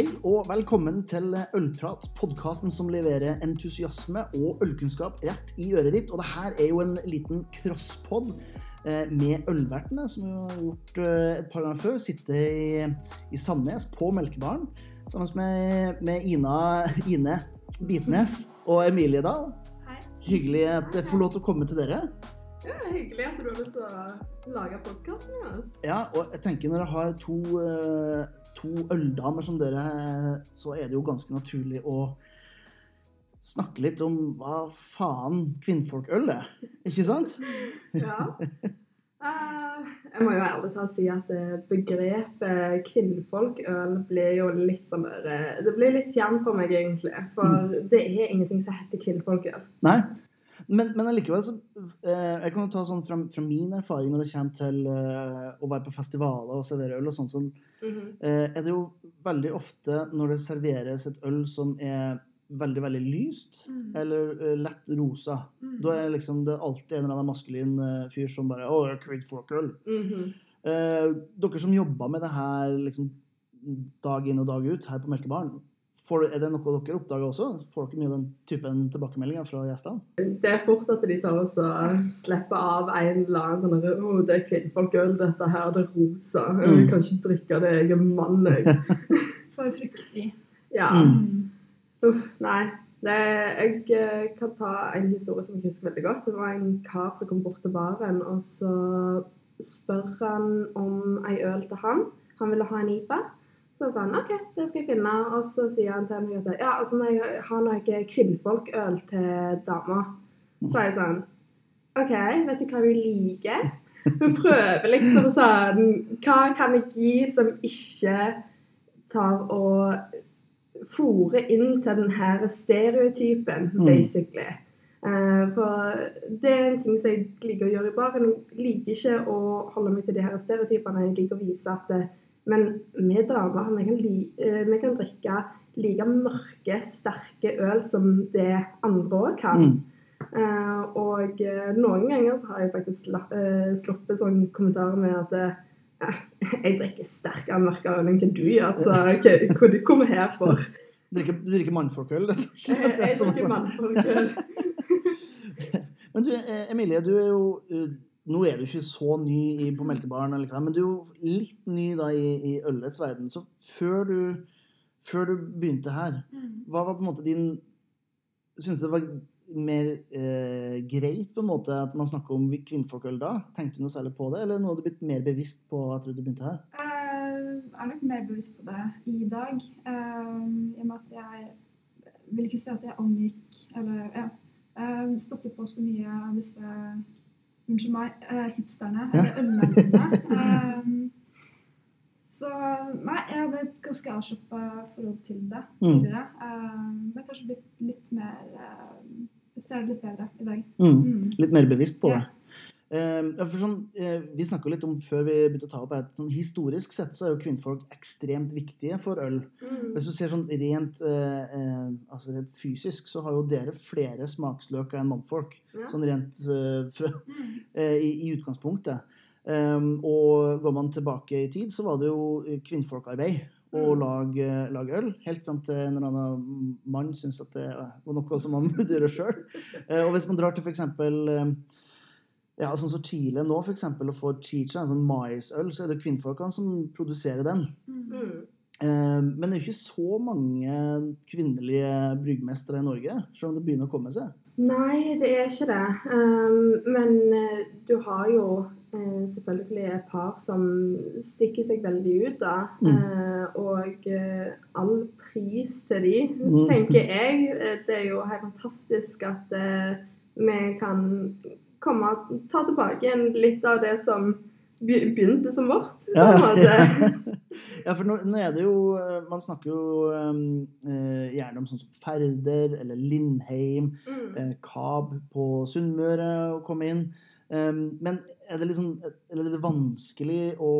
Hei og velkommen til Ølprat, podkasten som leverer entusiasme og ølkunnskap rett i øret ditt. Og det her er jo en liten crosspod eh, med ølvertene, som vi har gjort eh, et par ganger før. Sitter i, i Sandnes, på Melkebaren, sammen med, med Ina, Ine Bitnes og Emilie Dahl. Hyggelig at jeg får lov til å komme til dere. Ja, hyggelig at du har lyst til å lage podkasten oss. Ja, og jeg tenker når jeg har to, eh, to øldamer som dere, så er det jo ganske naturlig å snakke litt om hva faen kvinnfolkøl er. Ikke sant? Ja. Uh, jeg må jo ærlig talt si at eh, begrepet kvinnfolkøl blir jo litt sånn der Det blir litt fjern for meg, egentlig. For det er ingenting som heter kvinnfolkøl. Nei. Men, men allikevel så eh, Jeg kan jo ta sånn fra, fra min erfaring når det kommer til eh, å være på festivaler og servere øl og sånt, sånn, -hmm. eh, er det jo veldig ofte når det serveres et øl som er veldig, veldig lyst, Mm. eller eh, lett rosa. Da er liksom det alltid en eller annen maskulin eh, fyr som bare 'Å, kvinnfolkøl'. Mhm. Eh, dere som jobber med det her liksom, dag inn og dag ut her på Melkebaren, får, er det noe dere oppdager også? Får dere mye av den typen tilbakemeldinger fra gjestene? Det er fort at de tar og slipper av en eller annen sånn der, oh, det er kvinnfolkøl, dette her, det er rosa. Jeg Mm. kan ikke drikke det, jeg er mann, jeg. For fruktig. Ja. Mm. Uff, nei. Det, jeg eh, kan ta en historie som jeg husker veldig godt. Det var en kar som kom bort til baren, og så spør han om ei øl til han. Han ville ha en IPA. Så sa han OK, det skal jeg finne. Og så sier han til meg at ja, altså så må jeg ha noe kvinnfolkøl til dama. Så er jeg sånn OK, vet du hva hun liker? Hun prøver liksom sånn Hva kan jeg gi som ikke tar og fòrer inn til den her stereotypen, Mm. basically. Eh, for det er en ting som jeg liker å gjøre i baren. Jeg liker ikke å holde meg til de her stereotypene. Jeg liker å vise at det, Men vi damer vi kan, eh, vi kan drikke like mørke, sterke øl som det andre òg kan. Mm. Uh, og eh, noen ganger så har jeg faktisk eh, sluppet sånn kommentarer med at uh, jeg drikker sterkere mørkere øl enn hva du gjør, så hva, hva du kommer her for? Du drikker mannfolkøl, rett og Jeg, slett? jeg som drikker sånn- mannfolkøl. Men du, Emilie, du er jo Nå er du ikke så ny i, på Melkebaren, eller hva, men du er jo litt ny da i, i ølets verden. Så før du, før du begynte her, hva var på en måte din Syns du det var mer eh, greit på en måte at man snakker om kvinnfolkøl da? Tenkte du noe særlig på det, eller nå har du blitt mer bevisst på etter at du begynte her? Eh, Jeg er nok mer bevisst på det i dag. Um, I og med at jeg vil ikke si at jeg angikk Eller ja. um, Støtte på så mye av disse Unnskyld meg, uh, hipsterne. Ja. Eller. Eh, så nei, jeg hadde et ganske avslappa forhold til det Mm. tidligere. Eh, Det er kanskje blitt litt mer Jeg ser det litt bedre i dag. Mm. Mm. Litt mer bevisst på det. Ja, sånn, eh, vi snakka litt om før vi begynte å ta opp at sånn, historisk sett så er jo kvinnfolk ekstremt viktige for øl. Mm. Hvis du ser sånn rent, eh, eh, altså rent fysisk, så har jo dere flere smaksløker enn mannfolk. Ja. Sånn rent eh, fra, Mm. eh, i, i utgangspunktet. Um, og går man tilbake i tid, så var det jo eh, kvinnfolkarbeid å Mm. lage, lage øl. Helt fram til en eller annen mann syntes at det var noe som man burde gjøre sjøl. og hvis man drar til f.eks. Ja, sånn som Chile nå, for eksempel, å få chicha, en sånn maisøl, så er det kvinnfolkene som produserer den. Mm. Eh, Men det er jo ikke så mange kvinnelige bryggmestere i Norge, selv om det begynner å komme seg. Nei, det er ikke det. Um, men eh, du har jo eh, selvfølgelig et par som stikker seg veldig ut, da. Mm. Eh, og eh, all pris til de, Mm. tenker jeg. Det er jo helt fantastisk at vi kan komme ta tilbake litt av det som begynte som vårt. Ja, Ja, ja, for nå, nå er det jo eh, Man snakker jo um, eh, gjerne om sånn som Færder eller Lindheim, Mm. eh, Kab på Sunnmøre å komme inn. Um, men er det, liksom, er det vanskelig å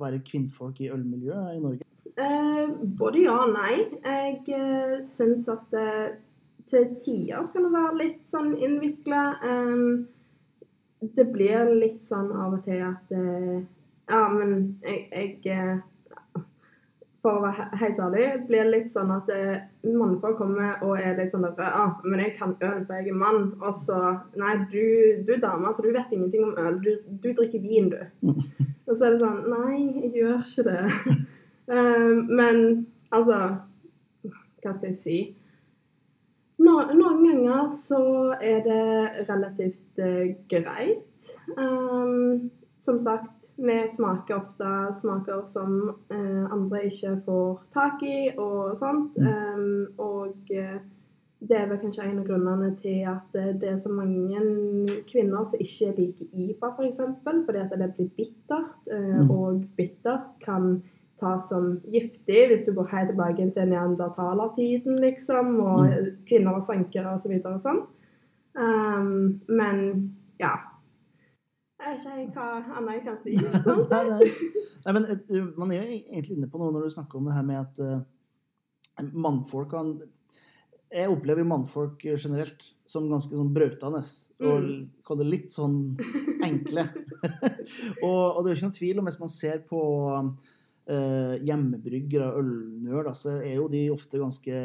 være kvinnfolk i ølmiljøet i Norge? Eh, både ja og nei. Jeg eh, syns at det, til tider skal det være litt sånn innvikla. Det blir litt sånn av og til at eh, Ja, men jeg, jeg eh, for å være helt ærlig, blir det litt sånn at eh, mannfolk kommer og er litt sånn der ah, men jeg kan øl, for jeg er mann. Og så Nei, du, du er dame, så du vet ingenting om øl. Du, du drikker vin, du. og så er det sånn Nei, jeg gjør ikke det. Men altså Hva skal jeg si? Noen ganger så er det relativt eh, greit. Um, som sagt, vi smaker ofte smaker som eh, andre ikke får tak i og sånt. Um, og eh, det er vel kanskje en av grunnene til at det er så mange kvinner som ikke liker IPA, f.eks. For fordi at det blir bittert. Mm. Og bittert kan tas som giftig hvis du går helt tilbake til neandertalertiden, liksom, og Mm. kvinner var sankere osv. Og, og sånn. Um, men ja. Jeg vet ikke hva annet jeg kan si. Sånn Nei, nei. Men eh, Man er jo egentlig inne på noe når du snakker om det her med at uh, mannfolk kan Jeg opplever mannfolk generelt som ganske sånn brautende og Mm. kaller det litt sånn enkle. og, og det er jo ikke noen tvil om hvis man ser på uh, hjemmebryggere og ølnøl, da, så er jo de ofte ganske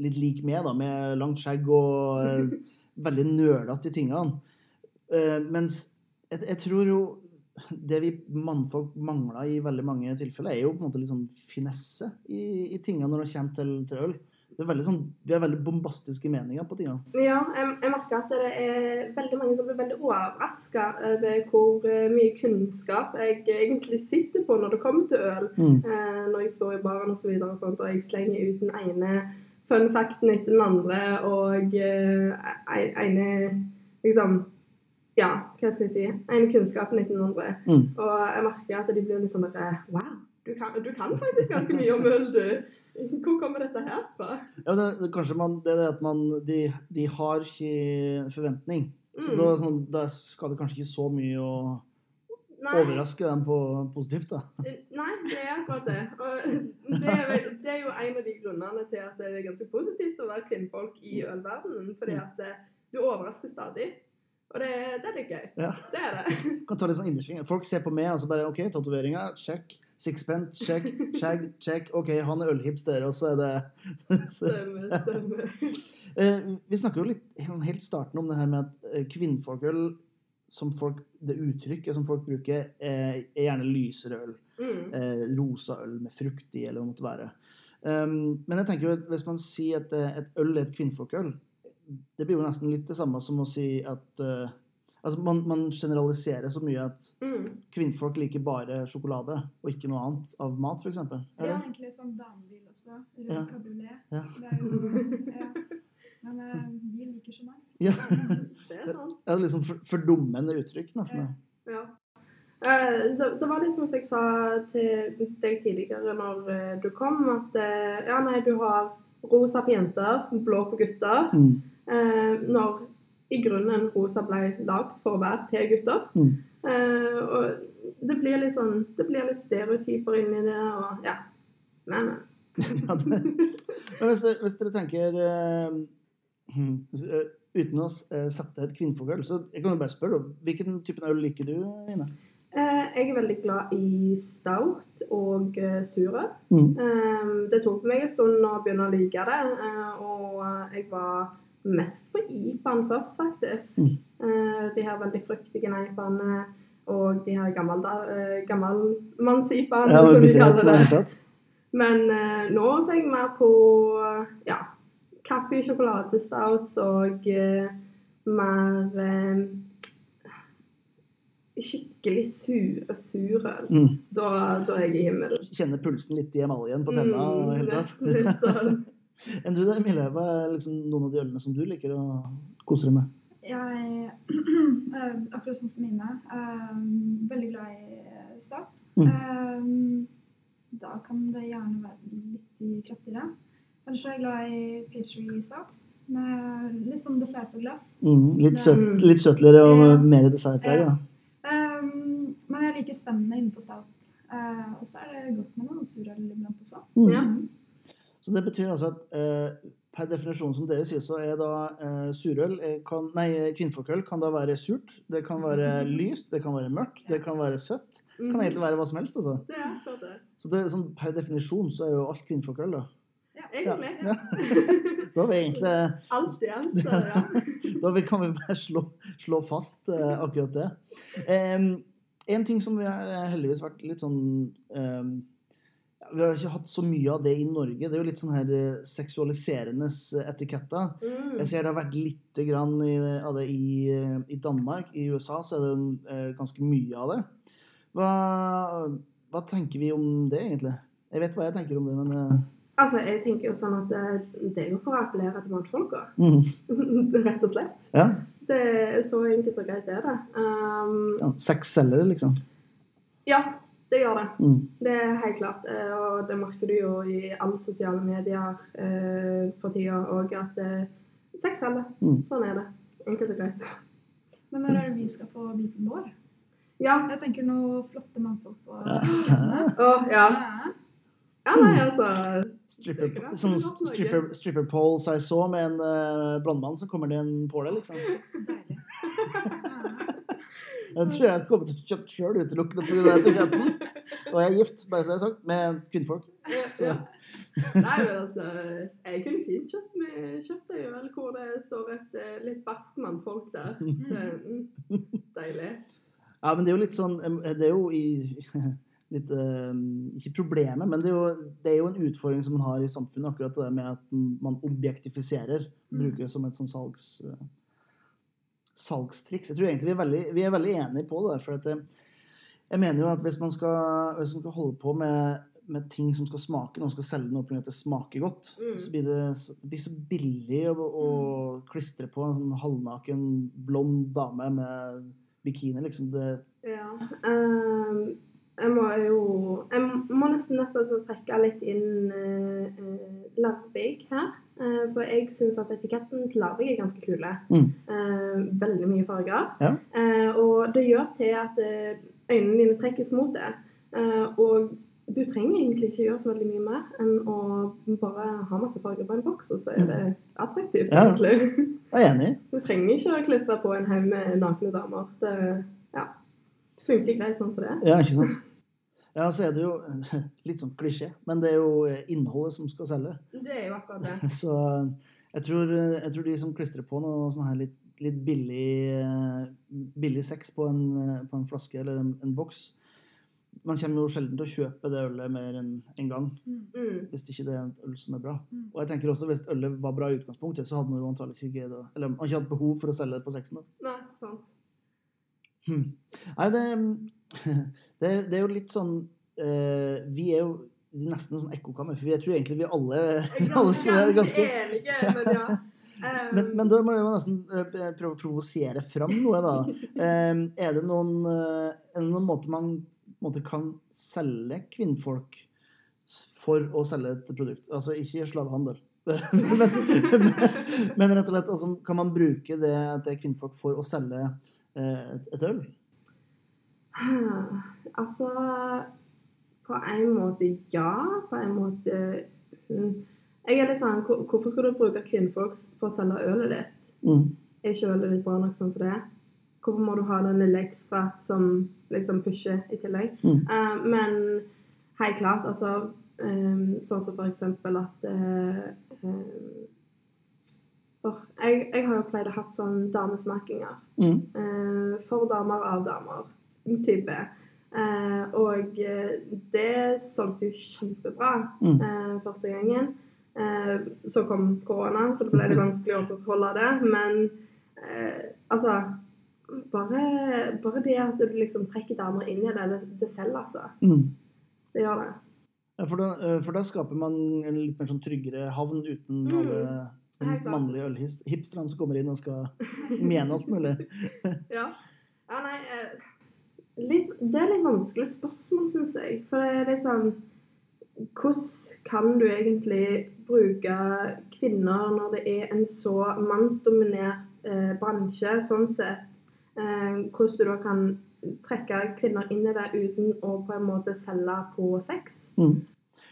litt lik meg, da, med langt skjegg og eh, veldig nølete i tingene. Eh, mens jeg, jeg tror jo det vi mannfolk mangler i veldig mange tilfeller, er jo på en måte litt sånn finesse i, i tingene når det kommer til, til øl. Det er veldig sånn, vi har veldig bombastiske meninger på tingene. Ja, jeg, jeg merker at det er veldig mange som blir veldig overraska over hvor eh, mye kunnskap jeg egentlig sitter på når det kommer til øl. Mm. Eh, når jeg står i baren og så videre og sånt, og jeg slenger ut den ene fun facten etter den andre, og eh, ene liksom Ja, hva skal jeg si? en den andre. Mm. Og jeg merker at de blir litt sånn der Wow, du kan, du kan faktisk ganske mye om øl, du. Hvor kommer dette her fra? Ja, det, det, kanskje man, det er det at man, de, de har ikke forventning. Så Mm. da, sånn, da skal det kanskje ikke så mye å Nei. overraske dem på positivt, da. Nei, det er akkurat det. Og det er, vel- det er jo en av de grunnene til at det er ganske positivt å være kvinnfolk i ølverdenen. Fordi at eh, du overrasker stadig. Og det, det er litt gøy. Ja. Det er det. Kan ta litt sånn innersving. Folk ser på meg og så bare OK, tatoveringer, check. Sixpence, check. Shag, check. OK, han er ølhipster, og så er det Stemmer, stemmer. Eh, Vi snakker jo litt sånn helt starten om det her med at eh, kvinnfolkøl, som folk, det uttrykket som folk bruker, er, er gjerne lysere øl. Mm. Eh, rosa øl med frukt i, eller hva det måtte være. Um, men jeg tenker jo at hvis man sier at eh, et øl er et kvinnfolkøl, det blir jo nesten litt det samme som å si at uh, Altså, man, man generaliserer så mye at Mm. kvinnfolk liker bare sjokolade og ikke noe annet av mat, f.eks. Det er egentlig sånn damebil også. Rød Ja. cabriolet. Ja. Ja. Men eh, vi liker så mange. Ja. Det er sant. Er liksom for, fordummende uttrykk, nesten. Ja. Eh, det, det var litt som jeg sa til deg tidligere når du kom, at ja, nei, du har rosa for jenter, blå for gutter. Mm. Eh, når i grunnen rosa ble lagd for å være til gutter. Mm. Eh, og det blir litt sånn Det blir litt stereotyper inni det, og ja. Men, men. Hvis, hvis dere tenker eh, Uten å eh, sette et kvinnfolkøl, så jeg kan jo bare spørre, hvilken type øl liker du, Ine? Eh, jeg er veldig glad i stout og uh, surøl. Mm. Det tok meg en stund å begynne å like det, eh, og jeg var mest på IPA-en først, faktisk. Mm. Eh, de her veldig fruktige IPA-ene og de her eh, gammelmanns-IPA-ene, Ja, som de kaller det. Men eh, nå er jeg mer på ja, kaffe, sjokoladestouts og eh, mer eh, skikkelig sure surøl. Mm. Da, da er jeg i himmelen. Kjenner pulsen litt i emaljen på tenna Mm, hele tatt. litt sånn. Enn du da, Emilie? Hva er liksom noen av de ølene som du liker å kose deg med? Jeg er Akkurat sånn som Ine. eh, veldig glad i stat. Mm. Eh, da kan det gjerne være litt kraftigere. Ellers er jeg glad i pastry stats med litt sånn dessert på glass. Mm, litt, Det- søt, litt søtligere og Ja. mer dessertpreg, ja. Um, men jeg liker spennende innenfor stat. Uh, og så er det godt med noe surøl iblant også. Mm. Ja. Så det betyr altså at eh, per definisjon, som dere sier, så er da eh, surøl eh, kan, Nei, kvinnfolkøl kan da være surt, det kan være lyst, det kan være mørkt, det kan være søtt. Det kan Mhm. egentlig være hva som helst, altså. Det er akkurat det. Så det, sånn, per definisjon så er jo alt kvinnfolkøl, da. Egentlig. Ja. Da har vi egentlig Alt igjen, så ja. Da kan vi bare slå, slå fast eh, akkurat det. Em, en ting som vi har heldigvis vært litt sånn ja, Vi har ikke hatt så mye av det i Norge. Det er jo litt sånn her eh, seksualiserende etiketter. Mm. Jeg ser det har vært litt grann i, av det i, eh, i Danmark. I USA så er det eh, ganske mye av det. Hva, hva tenker vi om det, egentlig? Jeg vet hva jeg tenker om det, men eh, Altså, jeg tenker jo sånn at det, det er jo for å appellere til mannfolka. mm, Rett og slett. Ja. Det er så enkelt og greit det er det. Um, ja Sex selger, liksom. ja, det gjør det. Mm. Det er helt klart. eh, Og det merker du jo i alle sosiale medier eh, for tida òg, at eh, sex selger. Mm. Sånn er det. Enkelt og greit. Men når er det vi skal få biten vår? Ja. Jeg tenker noe flotte mannfolk på Ja. Å, ja. Ja. Nei, altså Stripper, er greit. sånn er stripper, stripper pole jeg så med en uh, blondmann, så kommer det en på det, liksom. Deilig. Jeg tror jeg kommer til å kjøpe sjøl utelukkende pga. etiketten. Og jeg er gift, bare så det er sagt, med kvinnfolk. Så. Nei, men altså Jeg kunne fint kjøpt, med, kjøpt vel hvor det står et eh, litt barskt mannfolk der. Mm, deilig. Ja, men det er jo litt sånn eh, Det er jo i litt eh, Ikke problemet, men det er, jo, det er jo en utfordring som man har i samfunnet, akkurat det med at man objektifiserer. Mm. Bruker det som et sånn salgs, eh, salgstriks. Jeg tror egentlig vi er veldig, vi er veldig enige på det. For at jeg mener jo at hvis man skal, hvis man skal holde på med, med ting som skal smake, noen skal selge noe fordi det smaker godt, Mm. så blir det, det blir så billig å, å klistre på en sånn halvnaken blond dame med bikini, liksom. Det, Ja. ehm, jeg må jo Jeg må nesten nødt til å trekke litt inn uh, Larvik her. Uh, for jeg syns at etiketten til Larvik er ganske kule. Mm. Uh, veldig mye farger. Ja. Og det gjør til at øynene dine trekkes mot det. Og du trenger egentlig ikke gjøre så veldig mye mer enn å bare ha masse farger på en boks, og så er det attraktivt, Mm. Ja. egentlig. jeg er enig. Du trenger ikke å klistre på en haug med nakne damer. Det ja, funker greit sånn som det er. Ja, ikke sant? Ja, så er det jo litt sånn klisjé, men det er jo innholdet som skal selge. Det er jo akkurat det. Så jeg tror, jeg tror de som klistrer på noe sånn her litt, litt billig, eh, billig sex på en, eh, på en flaske eller en, en boks Man kommer jo sjelden til å kjøpe det ølet mer enn en gang Mm. Hvis ikke det er et øl som er bra. Mm. Og jeg tenker også Hvis ølet var bra i utgangspunktet, så hadde man jo antagelig ikke greid Eller man ikke hatt behov for å selge det på sexen. da. Nei, sant. Hmm. Nei, det, det, er, det er jo litt sånn uh, Vi er jo nesten en sånn ekkokammer, for jeg tror egentlig vi alle, alle er ganske enige, men ja. Um, men, men da må vi nesten eh, prøve å provosere fram noe, da. Um, er det noen, eh, er det noen måter man måte kan selge kvinnfolk for å selge et produkt? Altså ikke slavehandel. men, men, men rett og slett, altså, kan man bruke det er kvinnfolk for å selge et, et øl? Altså På en måte ja. På en måte mm. Jeg er litt sånn Hvorfor skal du bruke kvinnfolk for å selge ølet ditt? Mm. Er ikke ølet ditt bra nok sånn som det er? Hvorfor må du ha den lille ekstra som liksom pusher i tillegg? Mm. Uh, men helt klart, altså um, Sånn som for eksempel at uh, åh, jeg, jeg har jo pleid å ha sånn damesmakinger. Mm. Uh, for damer av damer type. Eh, og eh, det solgte jo kjempebra Mm. eh, første gangen. Eh, så kom korona, så det ble litt vanskelig å forholde det. Men eh, altså bare, bare det at du liksom trekker damer inn i det, det, det selger, altså. Mm. Det gjør det. Ja, for, da, eh, for da skaper man en litt mer sånn tryggere havn uten Mm. alle de mannlige ølhipsterne som kommer inn og skal mene alt mulig. Ja. ja nei eh, litt, Det er litt vanskelig spørsmål, syns jeg. For det er litt sånn Hvordan kan du egentlig bruke kvinner når det er en så mannsdominert eh, bransje, sånn sett? Eh, hvordan du da kan trekke kvinner inn i det uten å på en måte selge på sex? Mm.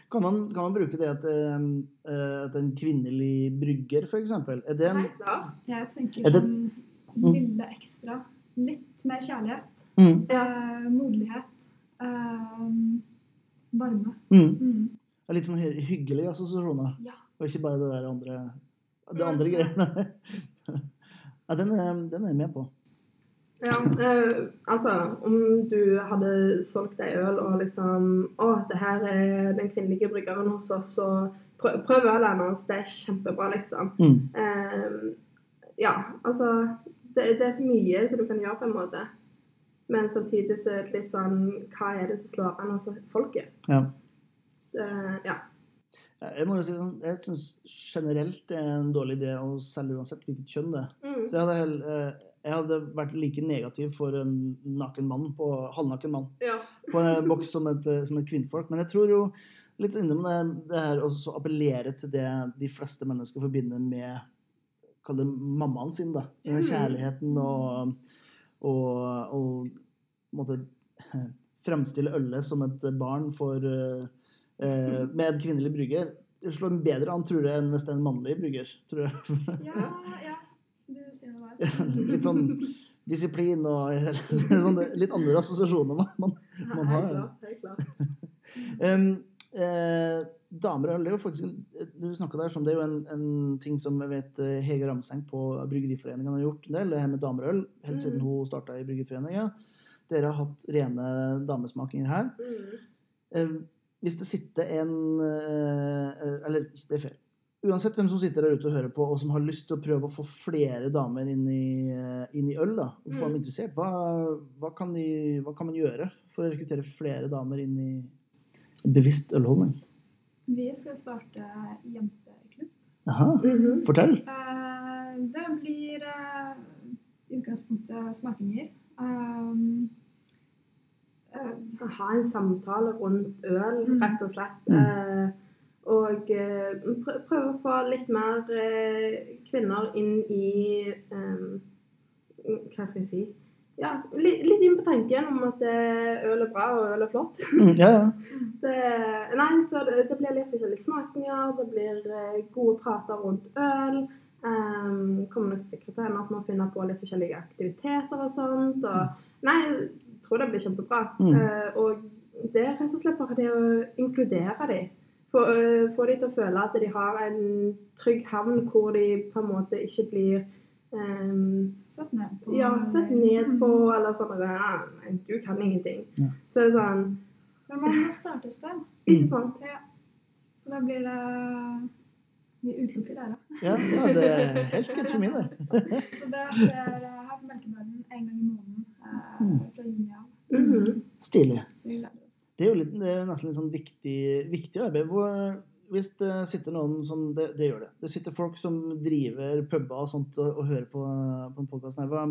Kan, man, kan man bruke det at, eh, eh, at en kvinnelig brygger, f.eks. Er det en Helt klart. Jeg tenker Er det- sånn Mm. lille ekstra. Litt mer kjærlighet. Mm. Ja. Eh, moderlighet. Eh, varme. Mm. Mm. Det er litt sånn hyggelig hyggelige assosiasjoner, Ja. og ikke bare det der andre det andre ja. greiene. Ja, den er, den er jeg med på. Ja, eh, altså om du hadde solgt ei øl og liksom Å, det her er den kvinnelige bryggeren hos oss, så prøv, prøv ølet hennes. Det er kjempebra, liksom. Mm. Eh, ja, altså det, det er så mye som du kan gjøre, på en måte. Men samtidig så er det litt sånn Hva er det som slår an hos folket? Ja. Uh, ja. Jeg må jo si sånn, jeg syns generelt det er en dårlig idé å selge uansett hvilket kjønn det er. Mm. Så jeg hadde, hell- eh, jeg hadde vært like negativ for en naken mann, på, halvnaken mann ja. på en boks som et, eh, som et kvinnfolk. Men jeg tror jo litt innom det, det her å appellere til det de fleste mennesker forbinder med Kall det mammaen sin, da. Den Mm. kjærligheten og og, og måtte, fremstille ølet som et barn for eh, eh, med en kvinnelig brygger. Slår bedre an, tror jeg, enn hvis det er en mannlig brygger. tror jeg. Ja, ja. Du sier noe der. litt sånn disiplin og sånn, litt andre assosiasjoner man, man, man har. Helt klart. Helt klart. Um, eh, damer og øl er jo faktisk Du der som det er jo en, en ting som jeg vet eh, Hege Ramseng på Bryggeriforeningen har gjort en del, det her med damer og øl, helt siden Mm. hun starta i Bryggeriforeningen. Dere har hatt rene damesmakinger her. Mm. Eh, hvis det sitter en eh, eh, Eller, det er feil. Uansett hvem som sitter der ute og hører på, og som har lyst til å prøve å få flere damer inn i, eh, inn i øl, da, og få dem Mm. interessert, hva, hva, kan de, hva kan man gjøre for å rekruttere flere damer inn i en bevisst ølholdning? Vi skal starte jenteklubb. Jaha, Mhm. fortell. Eh, Det blir eh, i utgangspunktet smakinger. Um, eh, Ha en samtale rundt øl, Mm. rett og slett. Mm. Eh, og eh, prøve å få litt mer eh, kvinner inn i eh, Hva skal jeg si Ja, litt, litt inn på tanken om at eh, øl er bra og øl er flott. Mm, ja, ja. Det, nei, så det, det blir litt forskjellige smakinger, det blir eh, gode prater rundt øl. Um, kommer nok sikkert til å hende at man finner på litt forskjellige aktiviteter og sånt. Og, nei, jeg tror det blir kjempebra. Mm. Uh, og det er rett og slett bare det å inkludere dem. Få, uh, få de til å føle at de har en trygg havn hvor de på en måte ikke blir um, Sett ned på ja, sett ned på, Mm. eller sånn ah, nei, Du kan ingenting. Ja. Så det er sånn Men man må starte et sted. Ikke sant? Ja. Så da blir det Vi utelukker dere. ja, ja det er helt greit for min del. Så det skjer eh, her på Melkebaden en gang i måneden eh, Mm. fra juni av. Mhm. Stilig. Det er jo litt, det er nesten litt sånn viktig, viktig arbeid. Hvor, hvis det sitter noen som det, det gjør det. Det sitter folk som driver puber og sånt og, og hører på, på en podkast her. Hva,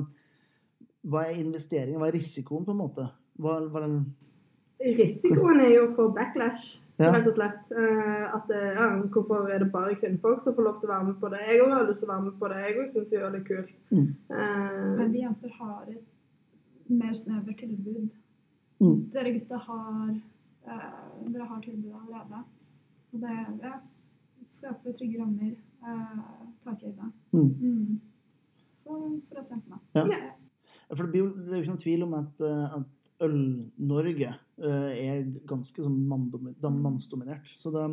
hva er investeringen? Hva er risikoen, på en måte? Hva, hva er den Risikoen er jo å få backlash, Ja. rett og slett. Uh, at eh, ja, Hvorfor er det bare kvinnfolk som får lov til å være med på det? Jeg òg har lyst til å være med på det. Jeg òg syns jo det er kult. Mm. Uh, Men vi jenter har et mer snevert tilbud. Mm. Dere gutta har uh, Dere har tilbud allerede. Og det ja, skaper trygge rammer. Uh, Takhøyde. Mm. Mm. For, for. Ja. Ja. Ja, For det, blir det er jo ikke noen tvil om at, eh, at Øl-Norge eh, er ganske sånn mannsdominert. Så det,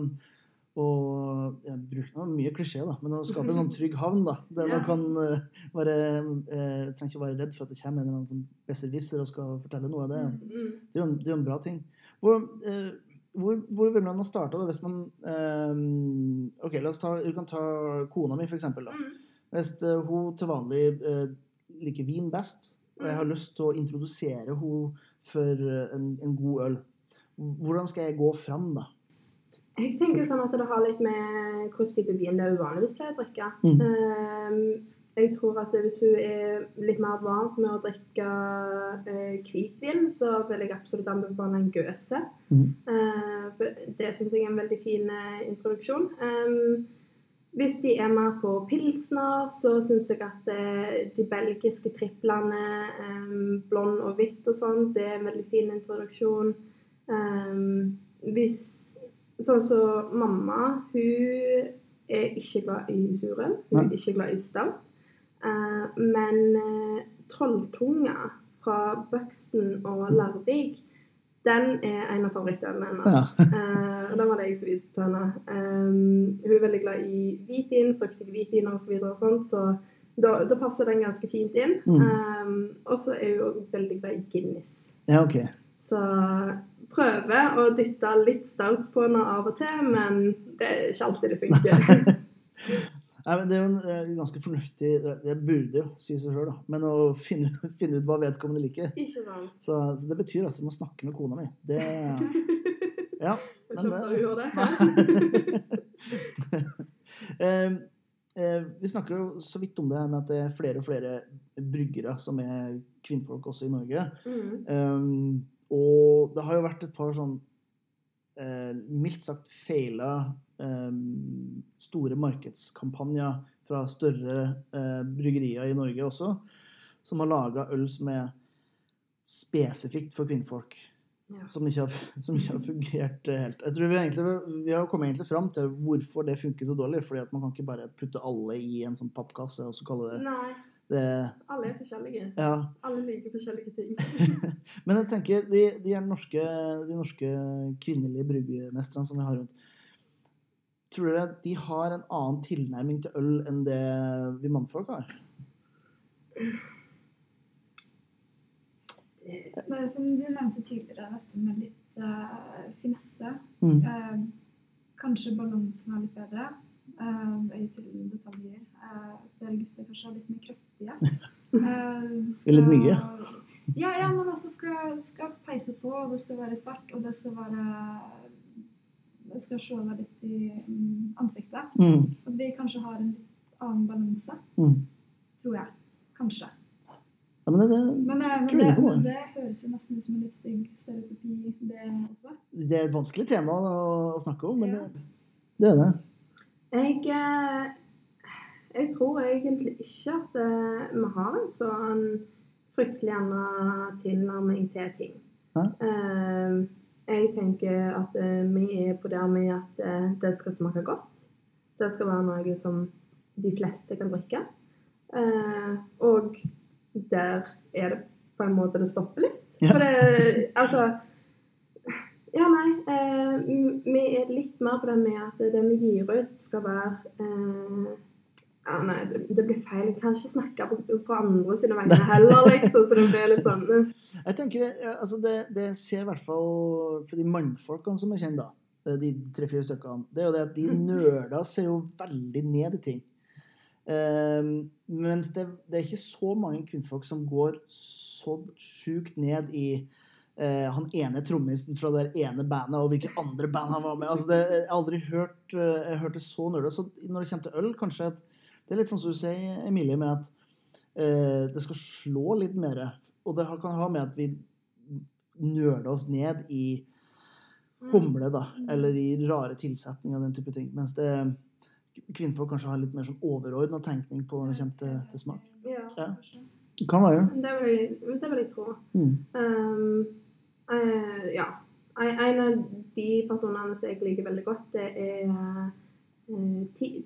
og jeg bruker mye klisjé, da, men å skape en sånn trygg havn da, der man kan eh, være eh, trenger ikke å være redd for at det kommer en eller annen sånn besserwisser og skal fortelle noe. Det, Mm. det, er jo en, det er en bra ting. Hvor, eh, hvor, hvor vil man ha starta hvis man eh, OK, la oss ta, du kan ta kona mi, for eksempel. Da. Mm. Hvis uh, hun til vanlig uh, liker vin best, og jeg har lyst til å introdusere henne for en, en god øl, hvordan skal jeg gå fram da? Jeg tenker sånn at det har litt med hvilken type vin det er uvanligvis pleier å drikke. Mm. Eh, jeg tror at hvis hun er litt mer vant med å drikke eh, hvitvin, så vil jeg absolutt anbefale en Gøse. Mm. Eh, det syns jeg er en veldig fin eh, introduksjon. Um, hvis de er mer på pilsner, så syns jeg at eh, de belgiske triplene, um, blond og hvitt og sånn, det er en veldig fin introduksjon. Um, hvis Sånn som mamma, hun er ikke glad i surøl. Hun er ikke glad i stout. Eh, men eh, trolltunga fra Buxton og Larvik, Den er en av favorittølene hennes. Ja. Eh, den var det jeg som viste til henne. Hun er veldig glad i hvitvin, fruktig hvitviner osv. Så, og sånt, så da, da passer den ganske fint inn. Mm. Og så er hun også veldig glad i Guinness. ja, okay. Så prøver å dytte litt stouts på henne av og til, men det er ikke alltid det funker. Nei, men Det er jo en eh, ganske fornuftig Det burde jo si seg sjøl. Men å finne, finne ut hva vedkommende liker. ikke sant? Så, så det betyr altså at jeg må snakke med kona mi. Det Ja. Jeg Men det- du gjør det. eh, eh, vi snakker jo så vidt om det med at det er flere og flere bryggere som er kvinnfolk også i Norge. Mm. Um, og det har jo vært et par sånn eh, mildt sagt feila store markedskampanjer fra større eh, bryggerier i Norge også, som har laga øl som er spesifikt for kvinnfolk. Ja. Som ikke, har, som ikke har fungert eh, helt. Jeg tror Vi, egentlig, vi har kommet egentlig fram til hvorfor det funker så dårlig. fordi at man kan ikke bare putte alle i en sånn pappkasse og så kalle det, Nei, det alle er forskjellige. ja, Alle liker forskjellige ting. Men jeg tenker, de, de, er norske, de norske kvinnelige bryggemestrene som vi har rundt Tror dere de har en annen tilnærming til øl enn det vi mannfolk har? Det er som du nevnte tidligere, dette med litt uh, finesse. Mm. Uh, kanskje balansen er litt bedre. Uh, Øye til detaljer. Uh, dere gutter kanskje er litt mer kraftige. Uh, er litt mye. Ja, ja, men også skal, skal peise på, og det skal være sterkt, og det skal være skal se deg litt i mm, ansiktet. Mm. At vi kanskje har en litt annen balanse, Mm. tror jeg. Kanskje. Ja, men det, det, Men, eh, men, det, det. men det høres jo nesten ut som en litt stygg stereotypi, det også. det er et vanskelig tema å, å snakke om, men Ja. det, det er det. Jeg, eh, jeg tror egentlig ikke at eh, vi har en sånn fryktelig annen tilnærming til ting. Nei. Eh, jeg tenker at eh, vi er på der med at eh, det skal smake godt. Det skal være noe som de fleste kan drikke. Eh, og der er det på en måte det stopper litt. For det, altså Ja, nei. Vi er litt mer på det med at det vi gir ut, skal være ja, nei, det, det blir feil. Jeg kan ikke snakke på, på andre sine vegne heller, liksom. Så det blir litt sånn Jeg tenker, altså det, det ser i hvert fall for de mannfolkene som jeg kjenner, da, eh, de tre-fire stykkene, det er jo det at de nerder ser jo veldig ned i ting. Um, mens det, det er ikke så mange kvinnfolk som går så sjukt ned i uh, han ene trommisen fra det ene bandet og hvilke andre band han var med. Altså det, jeg har aldri hørt uh, jeg hørte så nerde. Så når det kommer til øl, kanskje at det er litt sånn som du sier, Emilie, med at eh, det skal slå litt mer. Og det kan ha med at vi nøler oss ned i humle, da, eller i rare tilsetninger og den type ting. Mens det kvinnfolk kanskje har litt mer sånn overordna tenkning på når det kommer til, til smak. Ja. Ja. Det kan være. Det vil jeg, det vil jeg tro. Mm. Um, eh, ja. En en av de personene som jeg liker veldig godt, det er eh,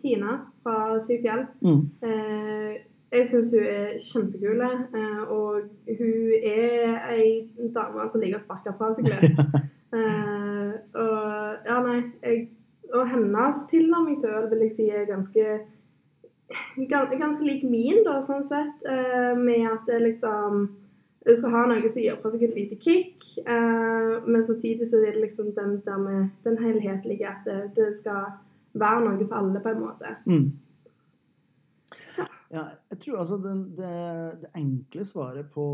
Tina fra Syv fjell. Mm. Eh, jeg syns hun er kjempekul, eh, og hun er ei dame som liker å sparke fra seg litt. Eh, og ja, nei jeg, Og hennes tilnærming til øl vil jeg si er ganske gans, ganske lik min, da, sånn sett. eh, med at det liksom Hun skal ha noe som gir fra seg et lite kick, eh, men samtidig så er det liksom den, den helhetlige at det, det skal være noe for alle, på en måte. Mm. Ja, jeg tror altså det, det, det enkle svaret på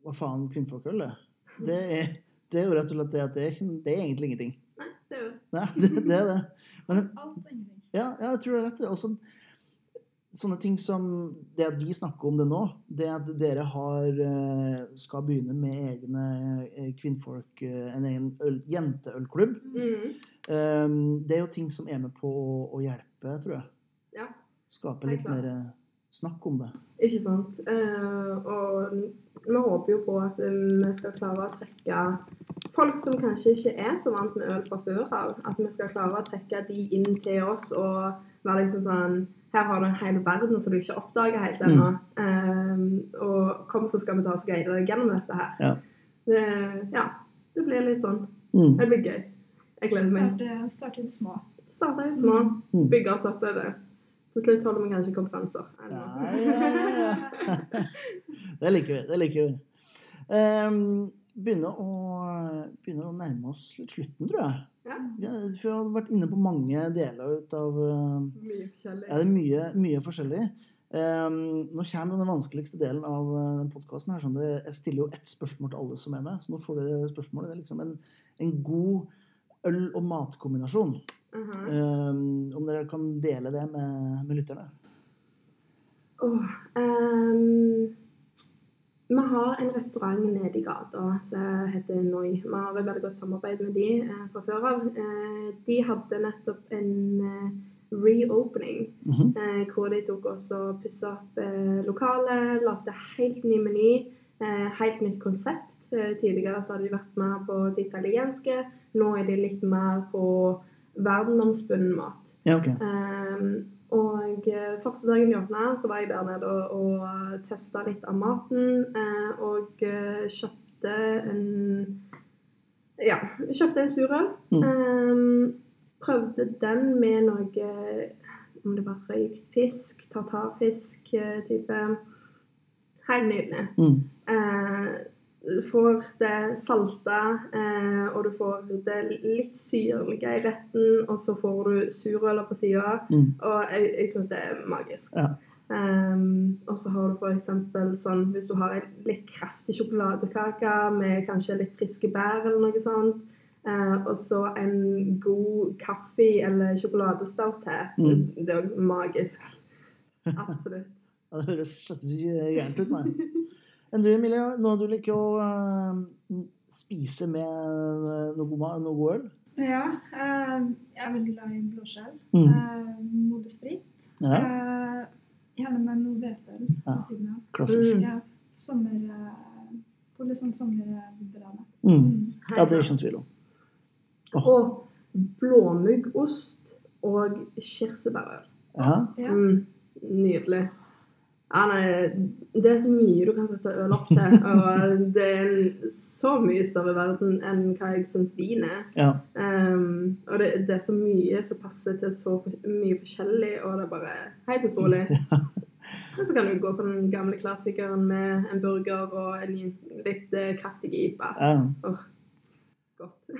hva faen kvinnfolkøl er, det er, det er jo rett og slett det at det er, det er egentlig ingenting. Nei, det er jo Nei, det, det er det. Men Alt og ingenting. Ja, ja, jeg tror det er rett. Også sånne ting som det at vi snakker om det nå, det at dere har, eh, skal begynne med egne eh, kvinnfolk, eh, en egen øl, jenteølklubb, mm. Eh, det er jo ting som er med på å, hjelpe, tror jeg. Ja. Skape litt mer eh, snakk om det. Ikke sant. Eh, og vi håper jo på at eh, vi skal klare å trekke folk som kanskje ikke er så vant med øl fra før av. At vi skal klare å trekke de inn til oss og være liksom sånn Her har du en hel verden som du ikke oppdager helt ennå. Eh, og kom, så skal vi ta oss guide deg gjennom dette her. Ja. Det, ja. det blir litt sånn. Mm. Det blir gøy. Jeg gleder meg. Starte, i det små. Starte i det små, Mm. bygge oss oppover. Til slutt holder vi kanskje konferanser. Ja, ja, ja. Det liker vi. Det liker vi. Um, begynner, å, begynner å nærme oss litt slutten, tror jeg. Ja. Vi har, vi har vært inne på mange deler ut av uh, Mye forskjellig. Ja, det er mye, mye forskjellig. Um, nå kommer den vanskeligste delen av uh, den podkasten. Sånn jeg stiller jo ett spørsmål til alle som er med. Så nå får dere spørsmålet. Det er liksom en, en god øl- og matkombinasjon. Mhm. Um, om dere kan dele det med, med lytterne. Oh, um, vi har en restaurant nede i gata som heter Noi. Vi har et veldig godt samarbeid med de eh, fra før av. Eh, de hadde nettopp en eh, reopening, Mhm. eh, hvor de tok også og pussa opp eh, lokalet, lagde helt ny meny, eh, helt nytt konsept. Eh, tidligere så hadde de vært mer på det italienske, nå er de litt mer på verdenomspunnen mat. Ja, okay. Um, og eh, første dagen de åpna, så var jeg der nede og, og testa litt av maten. Uh, og kjøpte en Ja, kjøpte en surøl. Mm. Um, prøvde den med noe Om det var røykt fisk, tartarfisk eh, type. Helt nydelig. Mm. Eh, du får det salta, eh, og du får det litt syrlige i retten, og så får du surøla på sida. Mm. Og jeg, jeg syns det er magisk. Ja. Um, og så har du f.eks. sånn hvis du har en litt kraftig sjokoladekake med kanskje litt friske bær eller noe sånt. eh, og så en god kaffe eller sjokoladestout til. Mm. Det er jo magisk. Absolutt. Ja, det høres slett ikke gærent ut, nei. Enn du, Emilie, nå du liker å uh, spise med uh, noe, god noe god øl? Ja, Uh, jeg er veldig glad i blåskjell. Mm. Uh, Modesprit. Ja, Eh, gjerne med noe hvetøl på Ja. siden av. klassisk. Mm. Ja, sommer... Eh, på litt sånn sommerbrane. Mm. Mm. Ja, det er ikke noen tvil om. Og blåmuggost og kirsebærøl. Ja. Ja. Mm, nydelig. Ja, nei, det er så mye du kan sette øl opp til. Og det er så mye større verden enn hva jeg syns vin er. ja. Um, og det, det er så mye som passer til så mye forskjellig, og det er bare helt utrolig. Og så kan du gå på den gamle klassikeren med en burger og en litt eh, kraftig IPA. ja. Godt.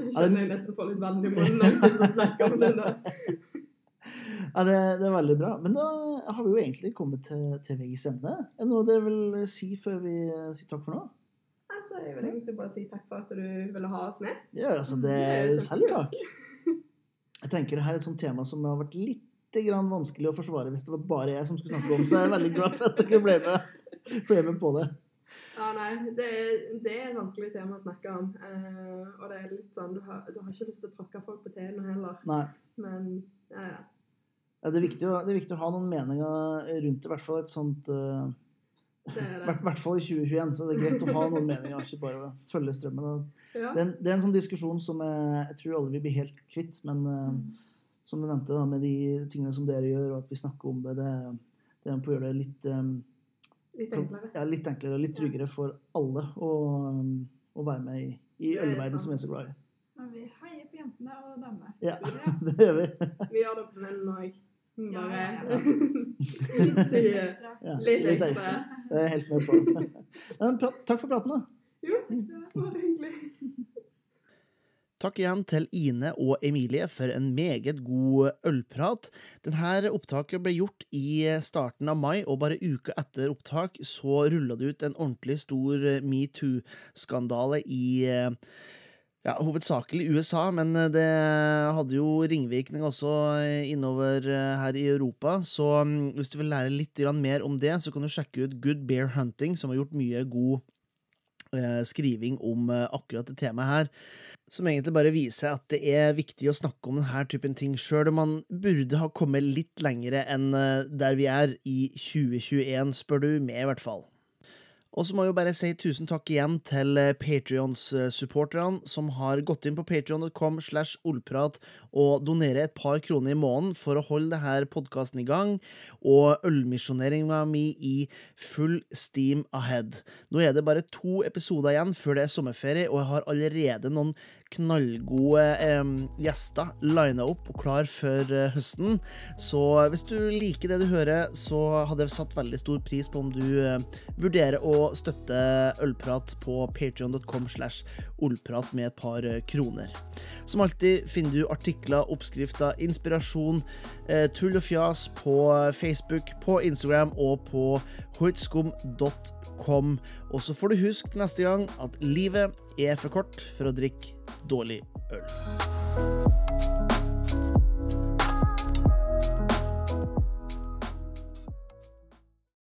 Jeg kjenner jeg nesten får litt vann i munnen når jeg sitter og snakker om det. nå. Ja, det, det er veldig bra. Men da har vi jo egentlig kommet til, til veis ende. Er det noe dere vil si før vi sier takk for nå? Altså, jeg vil egentlig bare si takk for at du ville ha oss med. Ja, altså det er selv takk. Jeg tenker det her er et sånt tema som har vært litt grann vanskelig å forsvare hvis det var bare jeg som skulle snakke om, så jeg er veldig glad for at dere ble med, ble med på det. Ja, nei, det er, det er et vanskelig tema å snakke om. Eh, og det er litt sånn, du har, du har ikke lyst til å tråkke folk på tærne heller. Nei. Men ja, ja. Ja, det, er viktig å, det er viktig å ha noen meninger rundt det, i hvert fall et sånt uh, er hvert, hvert fall i 2021, så det er greit å ha noen meninger, ikke bare følge strømmen. Ja. Det er, en, det er en sånn diskusjon som jeg, jeg tror alle vil bli helt kvitt, men uh, som du nevnte, da, med de tingene som dere gjør, og at vi snakker om det, det, det er på å gjøre det litt, um, Litt kan- enklere. ja, litt enklere og litt tryggere for alle å, um, å være med i, i Det er ølverden som er så glad i. Men vi heier på jentene og damene. Ja, det gjør vi. Vi gjør det på menn òg. Bare ja. Litt ekstra. Det er helt med på. Men takk for praten, da. Jo, det var hyggelig. Takk igjen til Ine og Emilie for en meget god ølprat. Denne opptaket ble gjort i starten av mai, og bare uka etter opptak så rulla det ut en ordentlig stor metoo-skandale i eh, ja, hovedsakelig USA, men det hadde jo ringvirkning også innover eh, her i Europa. Så mm, hvis du vil lære litt mer om det, så kan du sjekke ut Good Bear Hunting, som har gjort mye god eh, skriving om eh, akkurat det temaet her som egentlig bare viser at det er viktig å snakke om denne typen ting, sjøl og man burde ha kommet litt lengre enn eh, der vi er i 2021, spør du meg i hvert fall. Og så må jeg jo bare si tusen takk igjen til Patrions-supporterne som har gått inn på patrion.com slash ollprat og donerer et par kroner i måneden for å holde denne podkasten i gang, og ølmisjoneringa mi i full steam ahead. Nå er det bare to episoder igjen før det er sommerferie, og jeg har allerede noen knallgode eh, gjester lina opp og klar for eh, høsten. Så hvis du liker det du hører, så hadde jeg satt veldig stor pris på om du eh, vurderer å støtte Ølprat på patrion.com slash ollprat med et par eh, kroner. Som alltid finner du artikler, oppskrifter, inspirasjon, eh, tull og fjas på Facebook, på Instagram og på hoitskum.com. Og så får du huske neste gang at livet er for kort for å drikke dårlig øl.